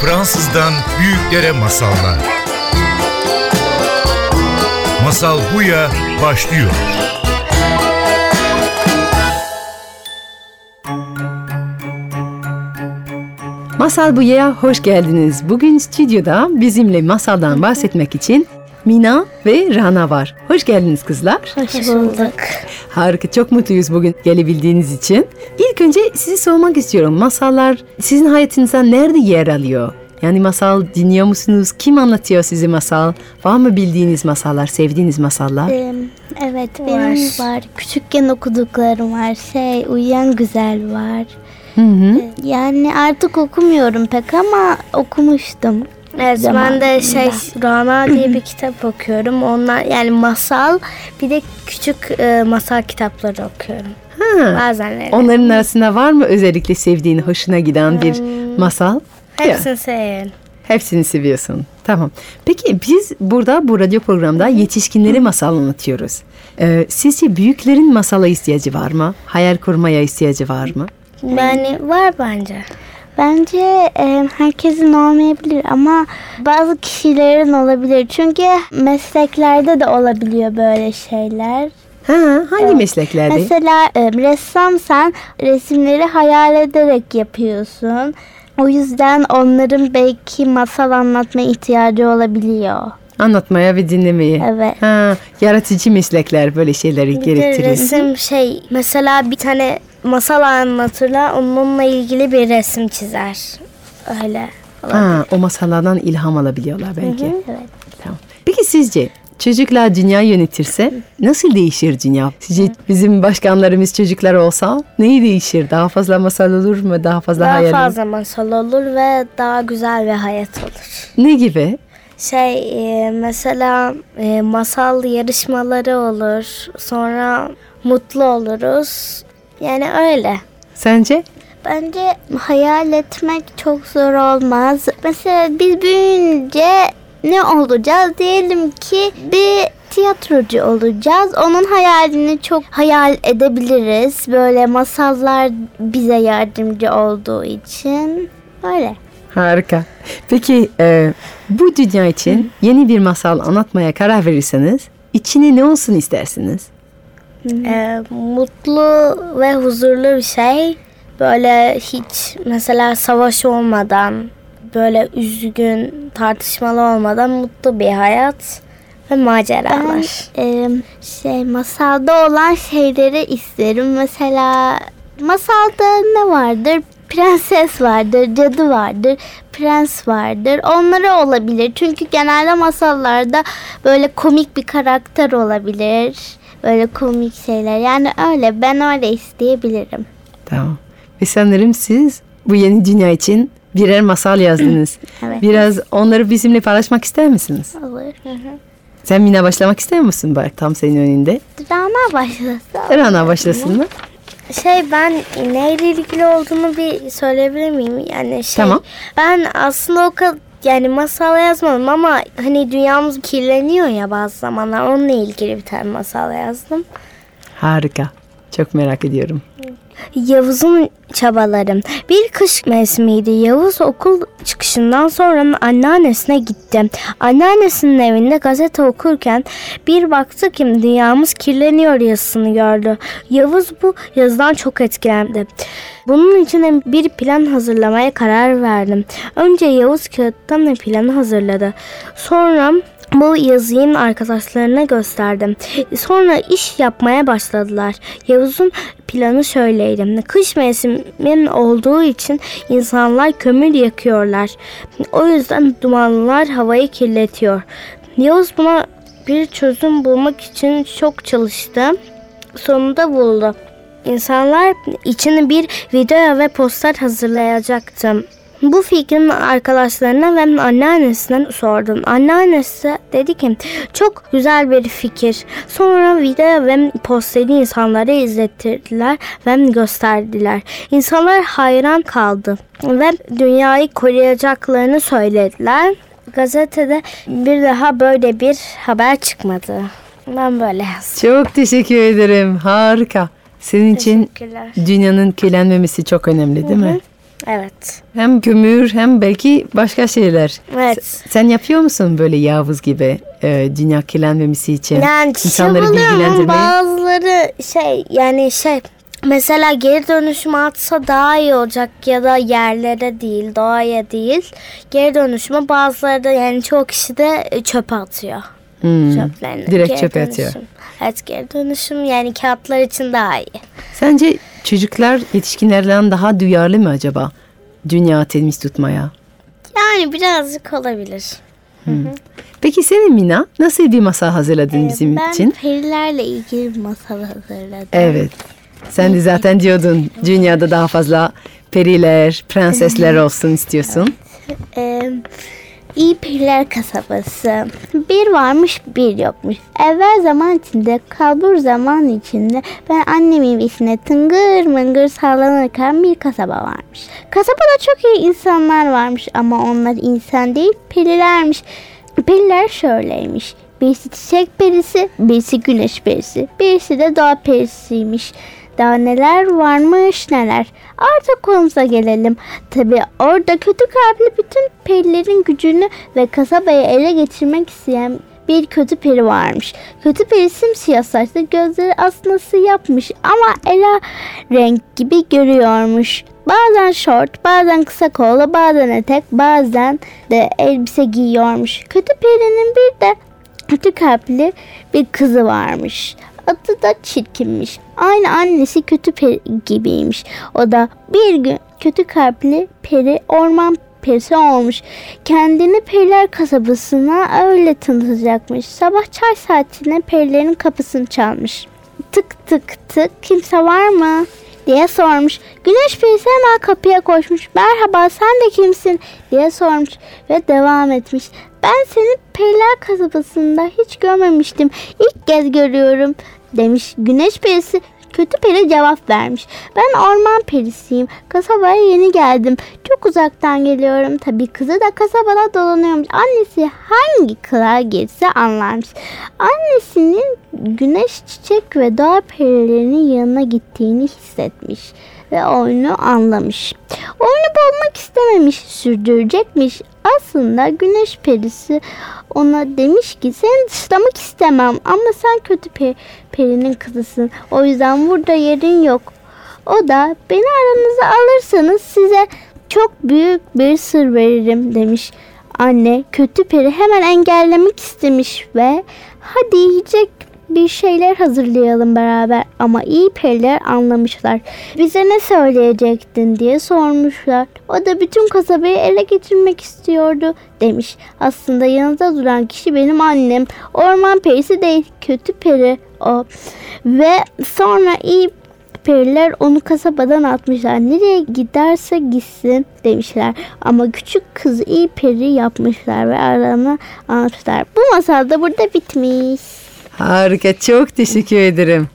Fransızdan büyüklere masallar. Masal Buya başlıyor. Masal Buya'ya hoş geldiniz. Bugün stüdyoda bizimle masaldan bahsetmek için Mina ve Rana var. Hoş geldiniz kızlar. Hoş bulduk. Harika, çok mutluyuz bugün gelebildiğiniz için. İlk önce sizi sormak istiyorum. Masallar sizin hayatınızda nerede yer alıyor? Yani masal dinliyor musunuz? Kim anlatıyor size masal? Var mı bildiğiniz masallar, sevdiğiniz masallar? Ee, evet benim var. Küçükken okuduklarım var. Şey Uyuyan Güzel var. Hı hı. Yani artık okumuyorum pek ama okumuştum. Evet ben de şey Rana diye bir kitap okuyorum. Onlar yani masal bir de küçük e, masal kitapları okuyorum. Ha. Bazenleri. Onların arasında var mı özellikle sevdiğin, hoşuna giden bir masal? Yok. Hepsini severim. Hepsini seviyorsun. Tamam. Peki biz burada bu radyo programda yetişkinleri masal anlatıyoruz. Ee, sizce büyüklerin masala ihtiyacı var mı? Hayal kurmaya ihtiyacı var mı? Yani var bence. Bence e, herkesin olmayabilir ama bazı kişilerin olabilir. Çünkü mesleklerde de olabiliyor böyle şeyler. Ha, hangi mesleklerde? Mesela e, ressam sen resimleri hayal ederek yapıyorsun. O yüzden onların belki masal anlatma ihtiyacı olabiliyor. Anlatmaya ve dinlemeye. Evet. Ha, yaratıcı meslekler böyle şeyleri Bir gerektirir. resim şey mesela bir tane masal anlatırlar onunla ilgili bir resim çizer. Öyle. Ha, o masallardan ilham alabiliyorlar belki. Evet. Tamam. Peki sizce çocuklar dünya yönetirse nasıl değişir dünya? Sizce bizim başkanlarımız çocuklar olsa neyi değişir? Daha fazla masal olur mu? Daha fazla Daha hayal fazla masal olur ve daha güzel bir hayat olur. Ne gibi? Şey e, mesela e, masal yarışmaları olur. Sonra mutlu oluruz. Yani öyle. Sence? Bence hayal etmek çok zor olmaz. Mesela biz büyüyünce ne olacağız? Diyelim ki bir tiyatrocu olacağız. Onun hayalini çok hayal edebiliriz. Böyle masallar bize yardımcı olduğu için. Öyle. Harika. Peki e, bu dünya için yeni bir masal anlatmaya karar verirseniz içine ne olsun istersiniz? E, mutlu ve huzurlu bir şey. Böyle hiç mesela savaş olmadan, böyle üzgün, tartışmalı olmadan mutlu bir hayat ve maceralar. Ben e, şey masalda olan şeyleri isterim. Mesela masalda ne vardır? Prenses vardır, cadı vardır, prens vardır. Onları olabilir. Çünkü genelde masallarda böyle komik bir karakter olabilir. Böyle komik şeyler. Yani öyle. Ben öyle isteyebilirim. Tamam. Ve sanırım siz bu yeni dünya için birer masal yazdınız. Evet. Biraz onları bizimle paylaşmak ister misiniz? Olur. Sen Mina başlamak ister misin bak tam senin önünde? Rana başlasın. Rana başlasın mı? Şey ben neyle ilgili olduğunu bir söyleyebilir miyim? Yani şey Tamam. ben aslında o kadar yani masal yazmadım ama hani dünyamız kirleniyor ya bazı zamanlar onunla ilgili bir tane masal yazdım. Harika. Çok merak ediyorum. Yavuz'un çabaları. Bir kış mevsimiydi. Yavuz okul çıkışından sonra anneannesine gitti. Anneannesinin evinde gazete okurken bir baktı ki dünyamız kirleniyor yazısını gördü. Yavuz bu yazıdan çok etkilendi. Bunun için bir plan hazırlamaya karar verdim. Önce Yavuz kağıttan bir planı hazırladı. Sonra bu yazıyı arkadaşlarına gösterdim. Sonra iş yapmaya başladılar. Yavuz'un planı şöyleydi. Kış mevsiminin olduğu için insanlar kömür yakıyorlar. O yüzden dumanlar havayı kirletiyor. Yavuz buna bir çözüm bulmak için çok çalıştı. Sonunda buldu. İnsanlar için bir video ve poster hazırlayacaktı. Bu fikrin arkadaşlarına ve anneannesine sordum. Anneannesi dedi ki çok güzel bir fikir. Sonra video ve posteri insanlara izlettirdiler ve gösterdiler. İnsanlar hayran kaldı ve dünyayı koruyacaklarını söylediler. Gazetede bir daha böyle bir haber çıkmadı. Ben böyle yazdım. Çok teşekkür ederim. Harika. Senin için dünyanın kirlenmemesi çok önemli değil mi? Evet. Hem kömür hem belki başka şeyler. Evet. S- Sen yapıyor musun böyle Yavuz gibi e, dünya kirlenmemesi için? Yani insanları bilgilendirmeyi. bazıları şey yani şey mesela geri dönüşüm atsa daha iyi olacak ya da yerlere değil doğaya değil. Geri dönüşümü bazıları da yani çoğu kişi de e, çöpe atıyor. Hmm, Çöplerini. Direkt Geri çöpe dönüşüm. atıyor. Evet geri dönüşüm yani kağıtlar için daha iyi. Sence çocuklar yetişkinlerden daha duyarlı mı acaba? Dünya temiz tutmaya. Yani birazcık olabilir. Peki senin Mina nasıl bir masal hazırladın bizim Ee, ben için? perilerle ilgili bir masal hazırladım. Evet. Sen de zaten diyordun dünyada daha fazla periler, prensesler olsun istiyorsun. Ee, İyi Periler Kasabası. Bir varmış bir yokmuş. Evvel zaman içinde, kalbur zaman içinde ben annemin vesine tıngır mıngır sallanırken bir kasaba varmış. Kasabada çok iyi insanlar varmış ama onlar insan değil perilermiş. Periler şöyleymiş. Birisi çiçek perisi, birisi güneş perisi, birisi de doğa perisiymiş. Daha neler varmış neler. Artık konumuza gelelim. Tabi orada kötü kalpli bütün perilerin gücünü ve kasabayı ele geçirmek isteyen bir kötü peri varmış. Kötü peri simsiyah saçlı gözleri aslında siyahmış ama ela renk gibi görüyormuş. Bazen şort, bazen kısa kollu, bazen etek, bazen de elbise giyiyormuş. Kötü perinin bir de kötü kalpli bir kızı varmış. Adı da çirkinmiş. Aynı annesi kötü peri gibiymiş. O da bir gün kötü kalpli peri orman perisi olmuş. Kendini periler kasabasına öyle tanıtacakmış. Sabah çay saatinde perilerin kapısını çalmış. Tık tık tık kimse var mı? diye sormuş. Güneş perisi hemen kapıya koşmuş. Merhaba sen de kimsin diye sormuş ve devam etmiş. Ben seni periler kasabasında hiç görmemiştim. İlk kez görüyorum demiş. Güneş perisi kötü peri cevap vermiş. Ben orman perisiyim. Kasabaya yeni geldim. Çok uzaktan geliyorum. Tabii kızı da kasabada dolanıyormuş. Annesi hangi kılığa girse anlarmış. Annesinin güneş çiçek ve doğa perilerinin yanına gittiğini hissetmiş ve oyunu anlamış. Oyunu bozmak istememiş, sürdürecekmiş. Aslında güneş perisi ona demiş ki seni dışlamak istemem ama sen kötü pe- perinin kızısın. O yüzden burada yerin yok. O da beni aranıza alırsanız size çok büyük bir sır veririm demiş. Anne kötü peri hemen engellemek istemiş ve hadi yiyecek bir şeyler hazırlayalım beraber ama iyi periler anlamışlar. Bize ne söyleyecektin diye sormuşlar. O da bütün kasabayı ele geçirmek istiyordu demiş. Aslında yanında duran kişi benim annem. Orman perisi değil kötü peri o. Ve sonra iyi periler onu kasabadan atmışlar. Nereye giderse gitsin demişler. Ama küçük kızı iyi peri yapmışlar ve arana anlatmışlar. Bu masal da burada bitmiş. Harika çok teşekkür ederim.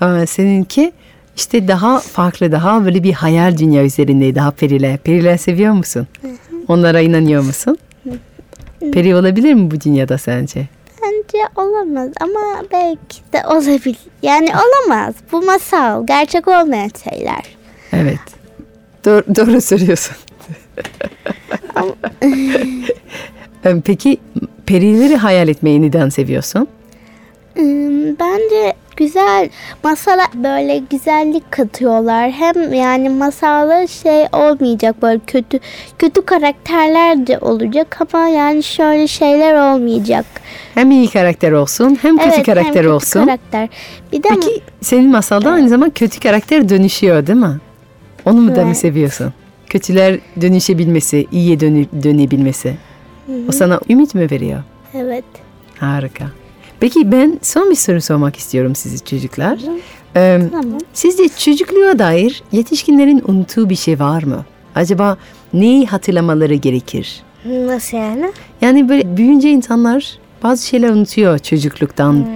Ama seninki işte daha farklı daha böyle bir hayal dünya üzerinde daha periler. Periler seviyor musun? Onlara inanıyor musun? Peri olabilir mi bu dünyada sence? Bence olamaz ama belki de olabilir. Yani olamaz. Bu masal. Gerçek olmayan şeyler. Evet. Doğru, doğru söylüyorsun. Em, Peki perileri hayal etmeyi neden seviyorsun? Hmm, Bence güzel masala böyle güzellik katıyorlar. Hem yani masala şey olmayacak böyle kötü kötü karakterler de olacak ama yani şöyle şeyler olmayacak. Hem iyi karakter olsun hem kötü Evet, hem karakter kötü olsun. karakter. Bir de Peki senin masalda aynı zamanda kötü karakter dönüşüyor değil mi? Onu mu da mı Evet. seviyorsun? Kötüler dönüşebilmesi, iyiye dönü- dönebilmesi. O sana ümit mi veriyor? evet. Harika. Peki ben son bir soru sormak istiyorum sizi çocuklar. Ee, Tamam. sizce çocukluğa dair yetişkinlerin unuttuğu bir şey var mı? Acaba neyi hatırlamaları gerekir? Nasıl yani? Yani böyle büyüyünce insanlar bazı şeyler unutuyor çocukluktan.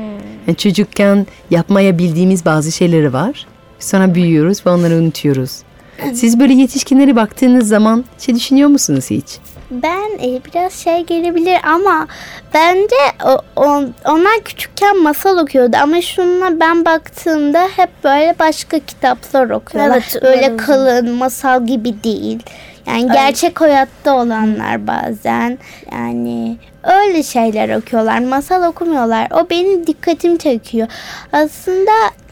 Yani çocukken yapmaya bildiğimiz bazı şeyleri var. Sonra büyüyoruz ve onları unutuyoruz. Siz böyle yetişkinlere baktığınız zaman şey düşünüyor musunuz hiç? Ben e, biraz şey gelebilir ama bence o, on- onlar küçükken masal okuyordu ama şununla ben baktığımda hep böyle başka kitaplar okuyorlar. Evet, böyle kalın masal gibi değil. Yani gerçek hayatta olanlar bazen yani öyle şeyler okuyorlar. Masal okumuyorlar. O benim dikkatimi çekiyor. Aslında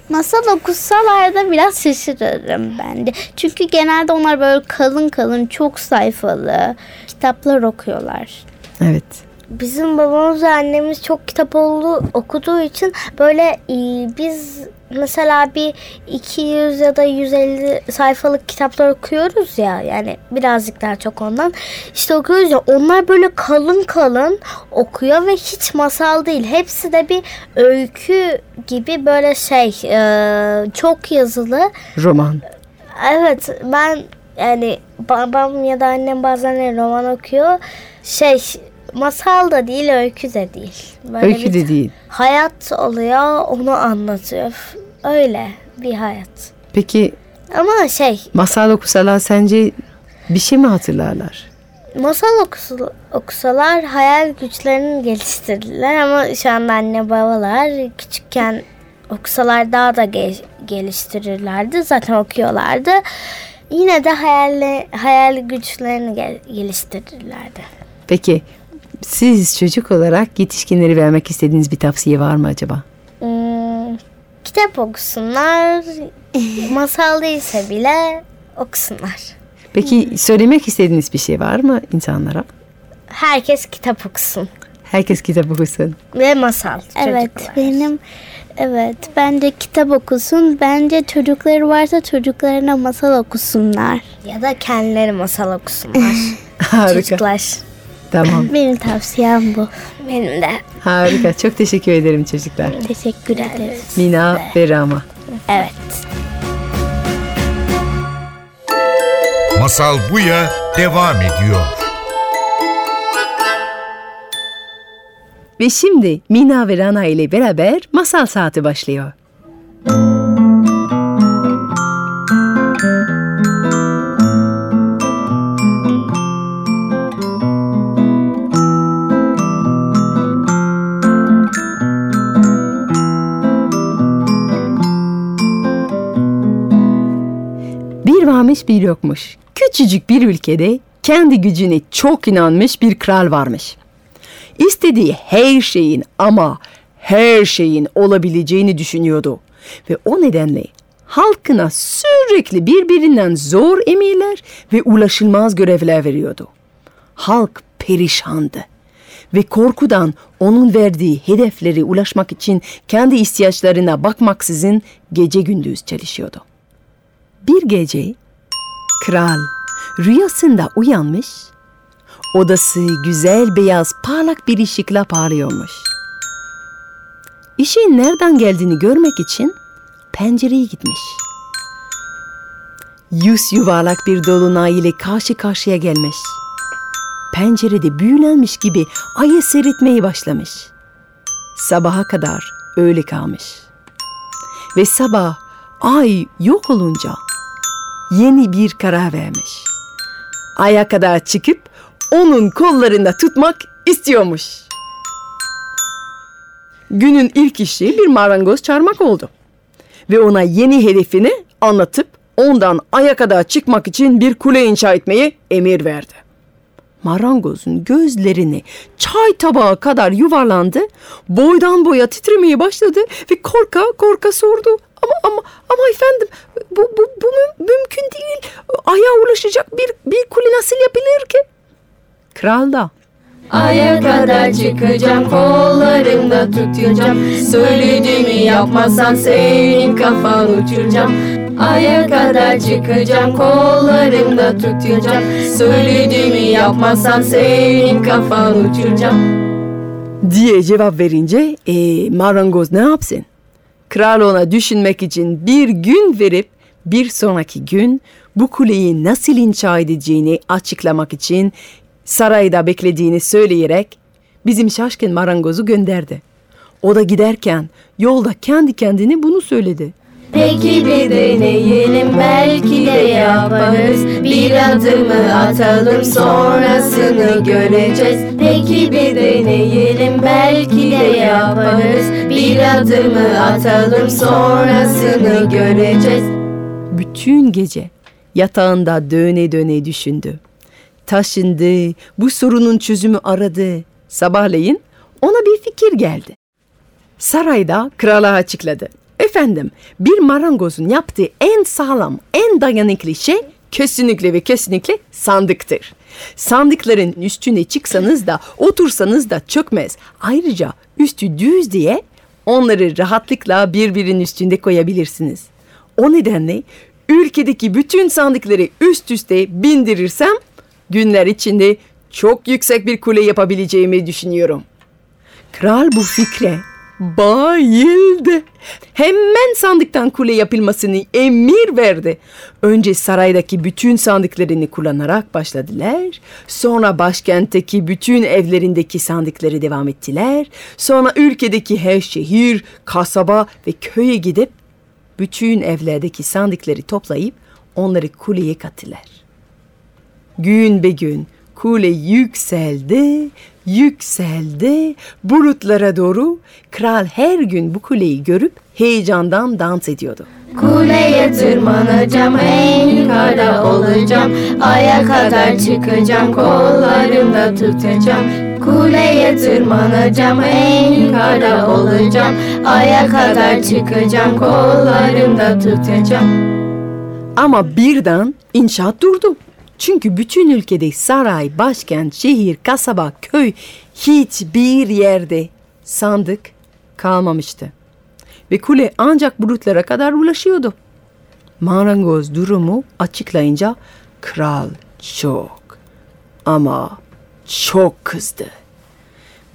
masal okusalar da biraz şaşırırım ben de. Çünkü genelde onlar böyle kalın kalın çok sayfalı kitaplar okuyorlar. Evet. Bizim babamız ve annemiz çok kitap oldu, okuduğu için böyle e, biz mesela bir 200 ya da 150 sayfalık kitaplar okuyoruz ya yani birazcık daha çok ondan işte okuyoruz ya onlar böyle kalın kalın okuyor ve hiç masal değil hepsi de bir öykü gibi böyle şey e, çok yazılı Roman. Evet ben yani babam ya da annem bazen roman okuyor. Şey masal da değil öykü de değil. Böyle Öykü bir de değil. Hayat oluyor onu anlatıyor. Öyle bir hayat. Peki Ama şey masal okusalar sence bir şey mi hatırlarlar? masal okusu- okusalar hayal güçlerini geliştirdiler ama şu anda anne babalar küçükken okusalar daha da ge- geliştirirlerdi. Zaten okuyorlardı. Yine de hayal, hayal güçlerini gel- geliştirirlerdi. Peki siz çocuk olarak yetişkinleri vermek istediğiniz bir tavsiye var mı acaba? Hmm, kitap okusunlar. masal değilse bile okusunlar. Peki söylemek istediğiniz bir şey var mı insanlara? Herkes kitap okusun. Herkes kitap okusun. Ve masal. Evet çocuklar. benim evet bence kitap okusun. Bence çocukları varsa çocuklarına masal okusunlar. Ya da kendileri masal okusunlar. Harika. Çocuklar. Tamam. Benim tavsiyem bu. Benim de. Harika. Çok teşekkür ederim çocuklar. Teşekkür ederiz. Mina ve Rama. Evet. Masal Buya devam ediyor. Ve şimdi Mina ve Rana ile beraber masal saati başlıyor. Bir varmış bir yokmuş. Küçücük bir ülkede kendi gücüne çok inanmış bir kral varmış. İstediği her şeyin ama her şeyin olabileceğini düşünüyordu. Ve o nedenle halkına sürekli birbirinden zor emirler ve ulaşılmaz görevler veriyordu. Halk perişandı ve korkudan onun verdiği hedefleri ulaşmak için kendi ihtiyaçlarına bakmaksızın gece gündüz çalışıyordu. Bir gece kral rüyasında uyanmış Odası güzel beyaz parlak bir ışıkla parlıyormuş. Işığın nereden geldiğini görmek için pencereye gitmiş. Yüz yuvarlak bir dolunay ile karşı karşıya gelmiş. Pencerede büyülenmiş gibi ayı seyretmeye başlamış. Sabaha kadar öyle kalmış. Ve sabah ay yok olunca yeni bir karar vermiş. Aya kadar çıkıp onun kollarında tutmak istiyormuş. Günün ilk işi bir marangoz çağırmak oldu. Ve ona yeni hedefini anlatıp ondan aya kadar çıkmak için bir kule inşa etmeyi emir verdi. Marangozun gözlerini çay tabağı kadar yuvarlandı, boydan boya titremeye başladı ve korka korka sordu. Ama ama ama efendim bu bu bu mü- mümkün değil. Aya ulaşacak bir bir kule nasıl yapılır ki? Kral da Aya kadar çıkacağım kollarımda tutacağım Söylediğimi yapmazsan senin kafan uçuracağım Aya kadar çıkacağım kollarımda tutacağım Söylediğimi yapmazsan senin kafan uçuracağım diye cevap verince e, marangoz ne yapsın? Kral ona düşünmek için bir gün verip bir sonraki gün bu kuleyi nasıl inşa edeceğini açıklamak için sarayda beklediğini söyleyerek bizim şaşkın marangozu gönderdi. O da giderken yolda kendi kendine bunu söyledi. Peki bir deneyelim belki de yaparız Bir adımı atalım sonrasını göreceğiz Peki bir deneyelim belki de yaparız Bir adımı atalım sonrasını göreceğiz Bütün gece yatağında döne döne düşündü. Taşındı, bu sorunun çözümü aradı. Sabahleyin ona bir fikir geldi. Sarayda krala açıkladı. Efendim, bir marangozun yaptığı en sağlam, en dayanıklı şey kesinlikle ve kesinlikle sandıktır. Sandıkların üstüne çıksanız da otursanız da çökmez. Ayrıca üstü düz diye onları rahatlıkla birbirinin üstünde koyabilirsiniz. O nedenle ülkedeki bütün sandıkları üst üste bindirirsem günler içinde çok yüksek bir kule yapabileceğimi düşünüyorum. Kral bu fikre bayıldı. Hemen sandıktan kule yapılmasını emir verdi. Önce saraydaki bütün sandıklarını kullanarak başladılar. Sonra başkentteki bütün evlerindeki sandıkları devam ettiler. Sonra ülkedeki her şehir, kasaba ve köye gidip bütün evlerdeki sandıkları toplayıp onları kuleye kattılar. Gün be gün kule yükseldi, yükseldi bulutlara doğru. Kral her gün bu kuleyi görüp heyecandan dans ediyordu. Kuleye tırmanacağım en yukarıda olacağım Aya kadar çıkacağım kollarımda tutacağım Kuleye tırmanacağım en yukarıda olacağım Aya kadar çıkacağım kollarımda tutacağım Ama birden inşaat durdu. Çünkü bütün ülkede saray, başkent, şehir, kasaba, köy hiçbir yerde sandık kalmamıştı. Ve kule ancak bulutlara kadar ulaşıyordu. Marangoz durumu açıklayınca kral çok ama çok kızdı.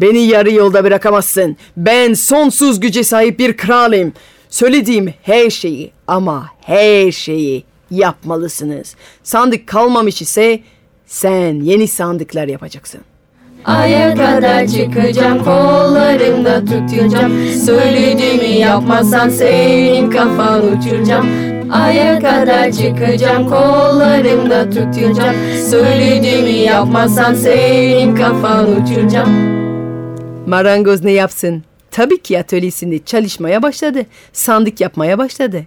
Beni yarı yolda bırakamazsın. Ben sonsuz güce sahip bir kralım. Söylediğim her şeyi ama her şeyi yapmalısınız. Sandık kalmamış ise sen yeni sandıklar yapacaksın. Aya kadar çıkacağım kollarımda tutacağım Söylediğimi yapmazsan senin kafan uçuracağım Aya kadar çıkacağım kollarımda tutacağım Söylediğimi yapmazsan senin kafan uçuracağım Marangoz ne yapsın? Tabii ki atölyesinde çalışmaya başladı. Sandık yapmaya başladı.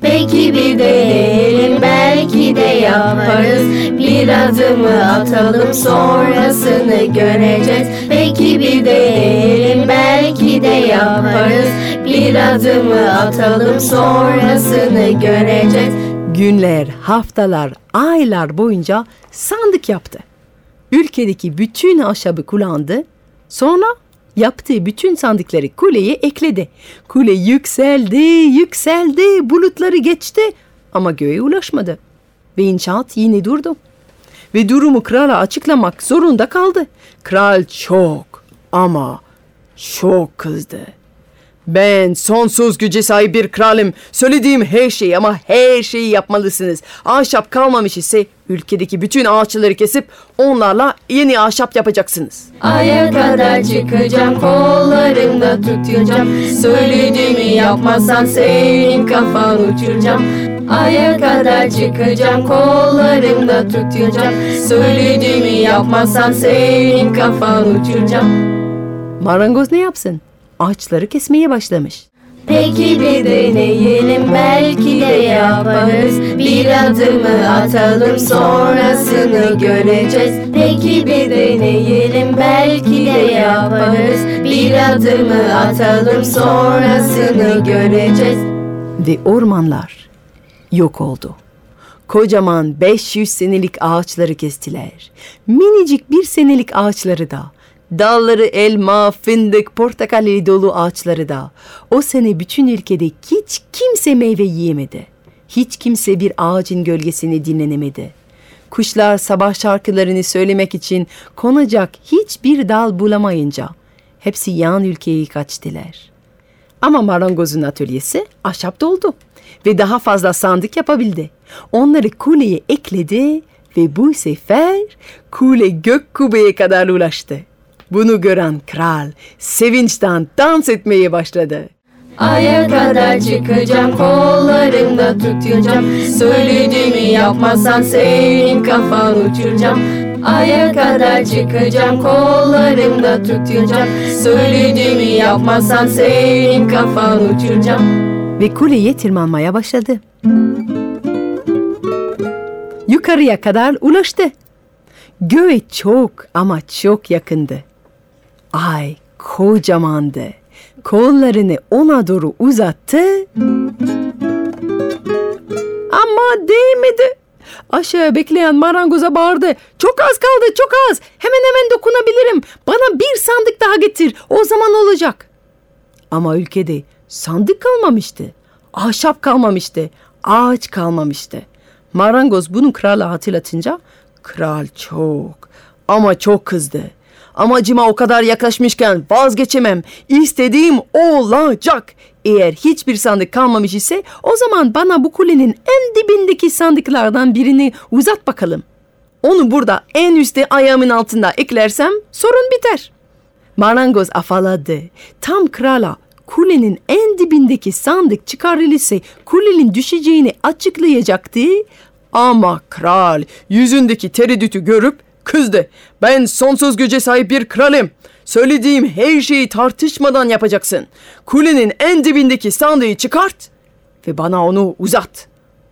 Peki bir deneyelim belki de yaparız Bir adımı atalım sonrasını göreceğiz Peki bir deneyelim belki de yaparız Bir adımı atalım sonrasını göreceğiz Günler, haftalar, aylar boyunca sandık yaptı. Ülkedeki bütün ahşabı kullandı. Sonra yaptığı bütün sandıkları kuleye ekledi. Kule yükseldi, yükseldi, bulutları geçti ama göğe ulaşmadı. Ve inşaat yine durdu. Ve durumu krala açıklamak zorunda kaldı. Kral çok ama çok kızdı. Ben sonsuz güce sahip bir kralım. Söylediğim her şeyi ama her şeyi yapmalısınız. Ahşap kalmamış ise ülkedeki bütün ağaçları kesip onlarla yeni ahşap yapacaksınız. Aya kadar çıkacağım kollarımda tutacağım Söylediğimi yapmazsan senin kafan uçuracağım Aya kadar çıkacağım kollarımda tutacağım Söylediğimi yapmazsan senin kafan uçuracağım Marangoz ne yapsın? Ağaçları kesmeye başlamış. Peki bir deneyelim belki de yaparız Bir adımı atalım sonrasını göreceğiz Peki bir deneyelim belki de yaparız Bir adımı atalım sonrasını göreceğiz Ve ormanlar yok oldu. Kocaman 500 senelik ağaçları kestiler. Minicik bir senelik ağaçları da. Dalları elma, fındık, portakal dolu ağaçları da. O sene bütün ülkede hiç kimse meyve yiyemedi. Hiç kimse bir ağacın gölgesini dinlenemedi. Kuşlar sabah şarkılarını söylemek için konacak hiçbir dal bulamayınca hepsi yan ülkeye kaçtılar. Ama marangozun atölyesi ahşap doldu ve daha fazla sandık yapabildi. Onları kuleye ekledi ve bu sefer kule gök kubbeye kadar ulaştı. Bunu gören kral sevinçten dans etmeye başladı. Aya kadar çıkacağım kollarımda tutacağım Söylediğimi yapmazsan senin kafan uçuracağım Aya kadar çıkacağım kollarımda tutacağım Söylediğimi yapmazsan senin kafan uçuracağım Ve kuleye tırmanmaya başladı. Yukarıya kadar ulaştı. Göğe çok ama çok yakındı. Ay kocamandı. Kollarını ona doğru uzattı. Ama değmedi. Aşağı bekleyen marangoza bağırdı. Çok az kaldı, çok az. Hemen hemen dokunabilirim. Bana bir sandık daha getir. O zaman olacak. Ama ülkede sandık kalmamıştı. Ahşap kalmamıştı. Ağaç kalmamıştı. Marangoz bunu krala hatırlatınca kral çok ama çok kızdı. Amacıma o kadar yaklaşmışken vazgeçemem. İstediğim olacak. Eğer hiçbir sandık kalmamış ise o zaman bana bu kulenin en dibindeki sandıklardan birini uzat bakalım. Onu burada en üstte ayağımın altında eklersem sorun biter. Marangoz afaladı. Tam krala kulenin en dibindeki sandık çıkarılırsa kulenin düşeceğini açıklayacaktı. Ama kral yüzündeki tereddütü görüp kızdı. Ben sonsuz güce sahip bir kralım. Söylediğim her şeyi tartışmadan yapacaksın. Kulenin en dibindeki sandığı çıkart ve bana onu uzat.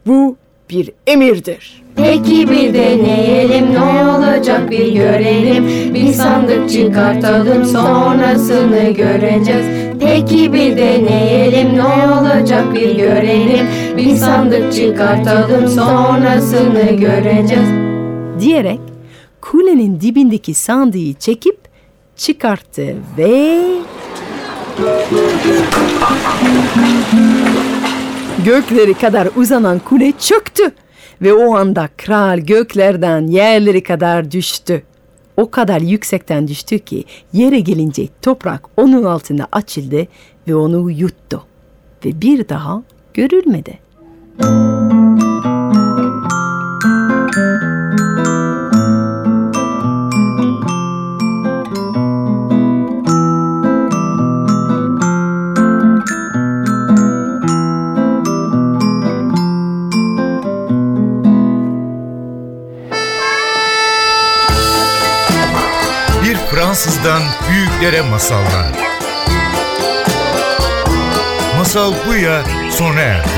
Bu bir emirdir. Peki bir deneyelim ne olacak bir görelim Bir sandık çıkartalım sonrasını göreceğiz Peki bir deneyelim ne olacak bir görelim Bir sandık çıkartalım sonrasını göreceğiz diyerek kulenin dibindeki sandığı çekip çıkarttı ve gökleri kadar uzanan kule çöktü ve o anda kral göklerden yerleri kadar düştü. O kadar yüksekten düştü ki yere gelince toprak onun altında açıldı ve onu yuttu ve bir daha görülmedi. Bir Fransızdan büyüklere masallar. Masal bu ya sona erdi.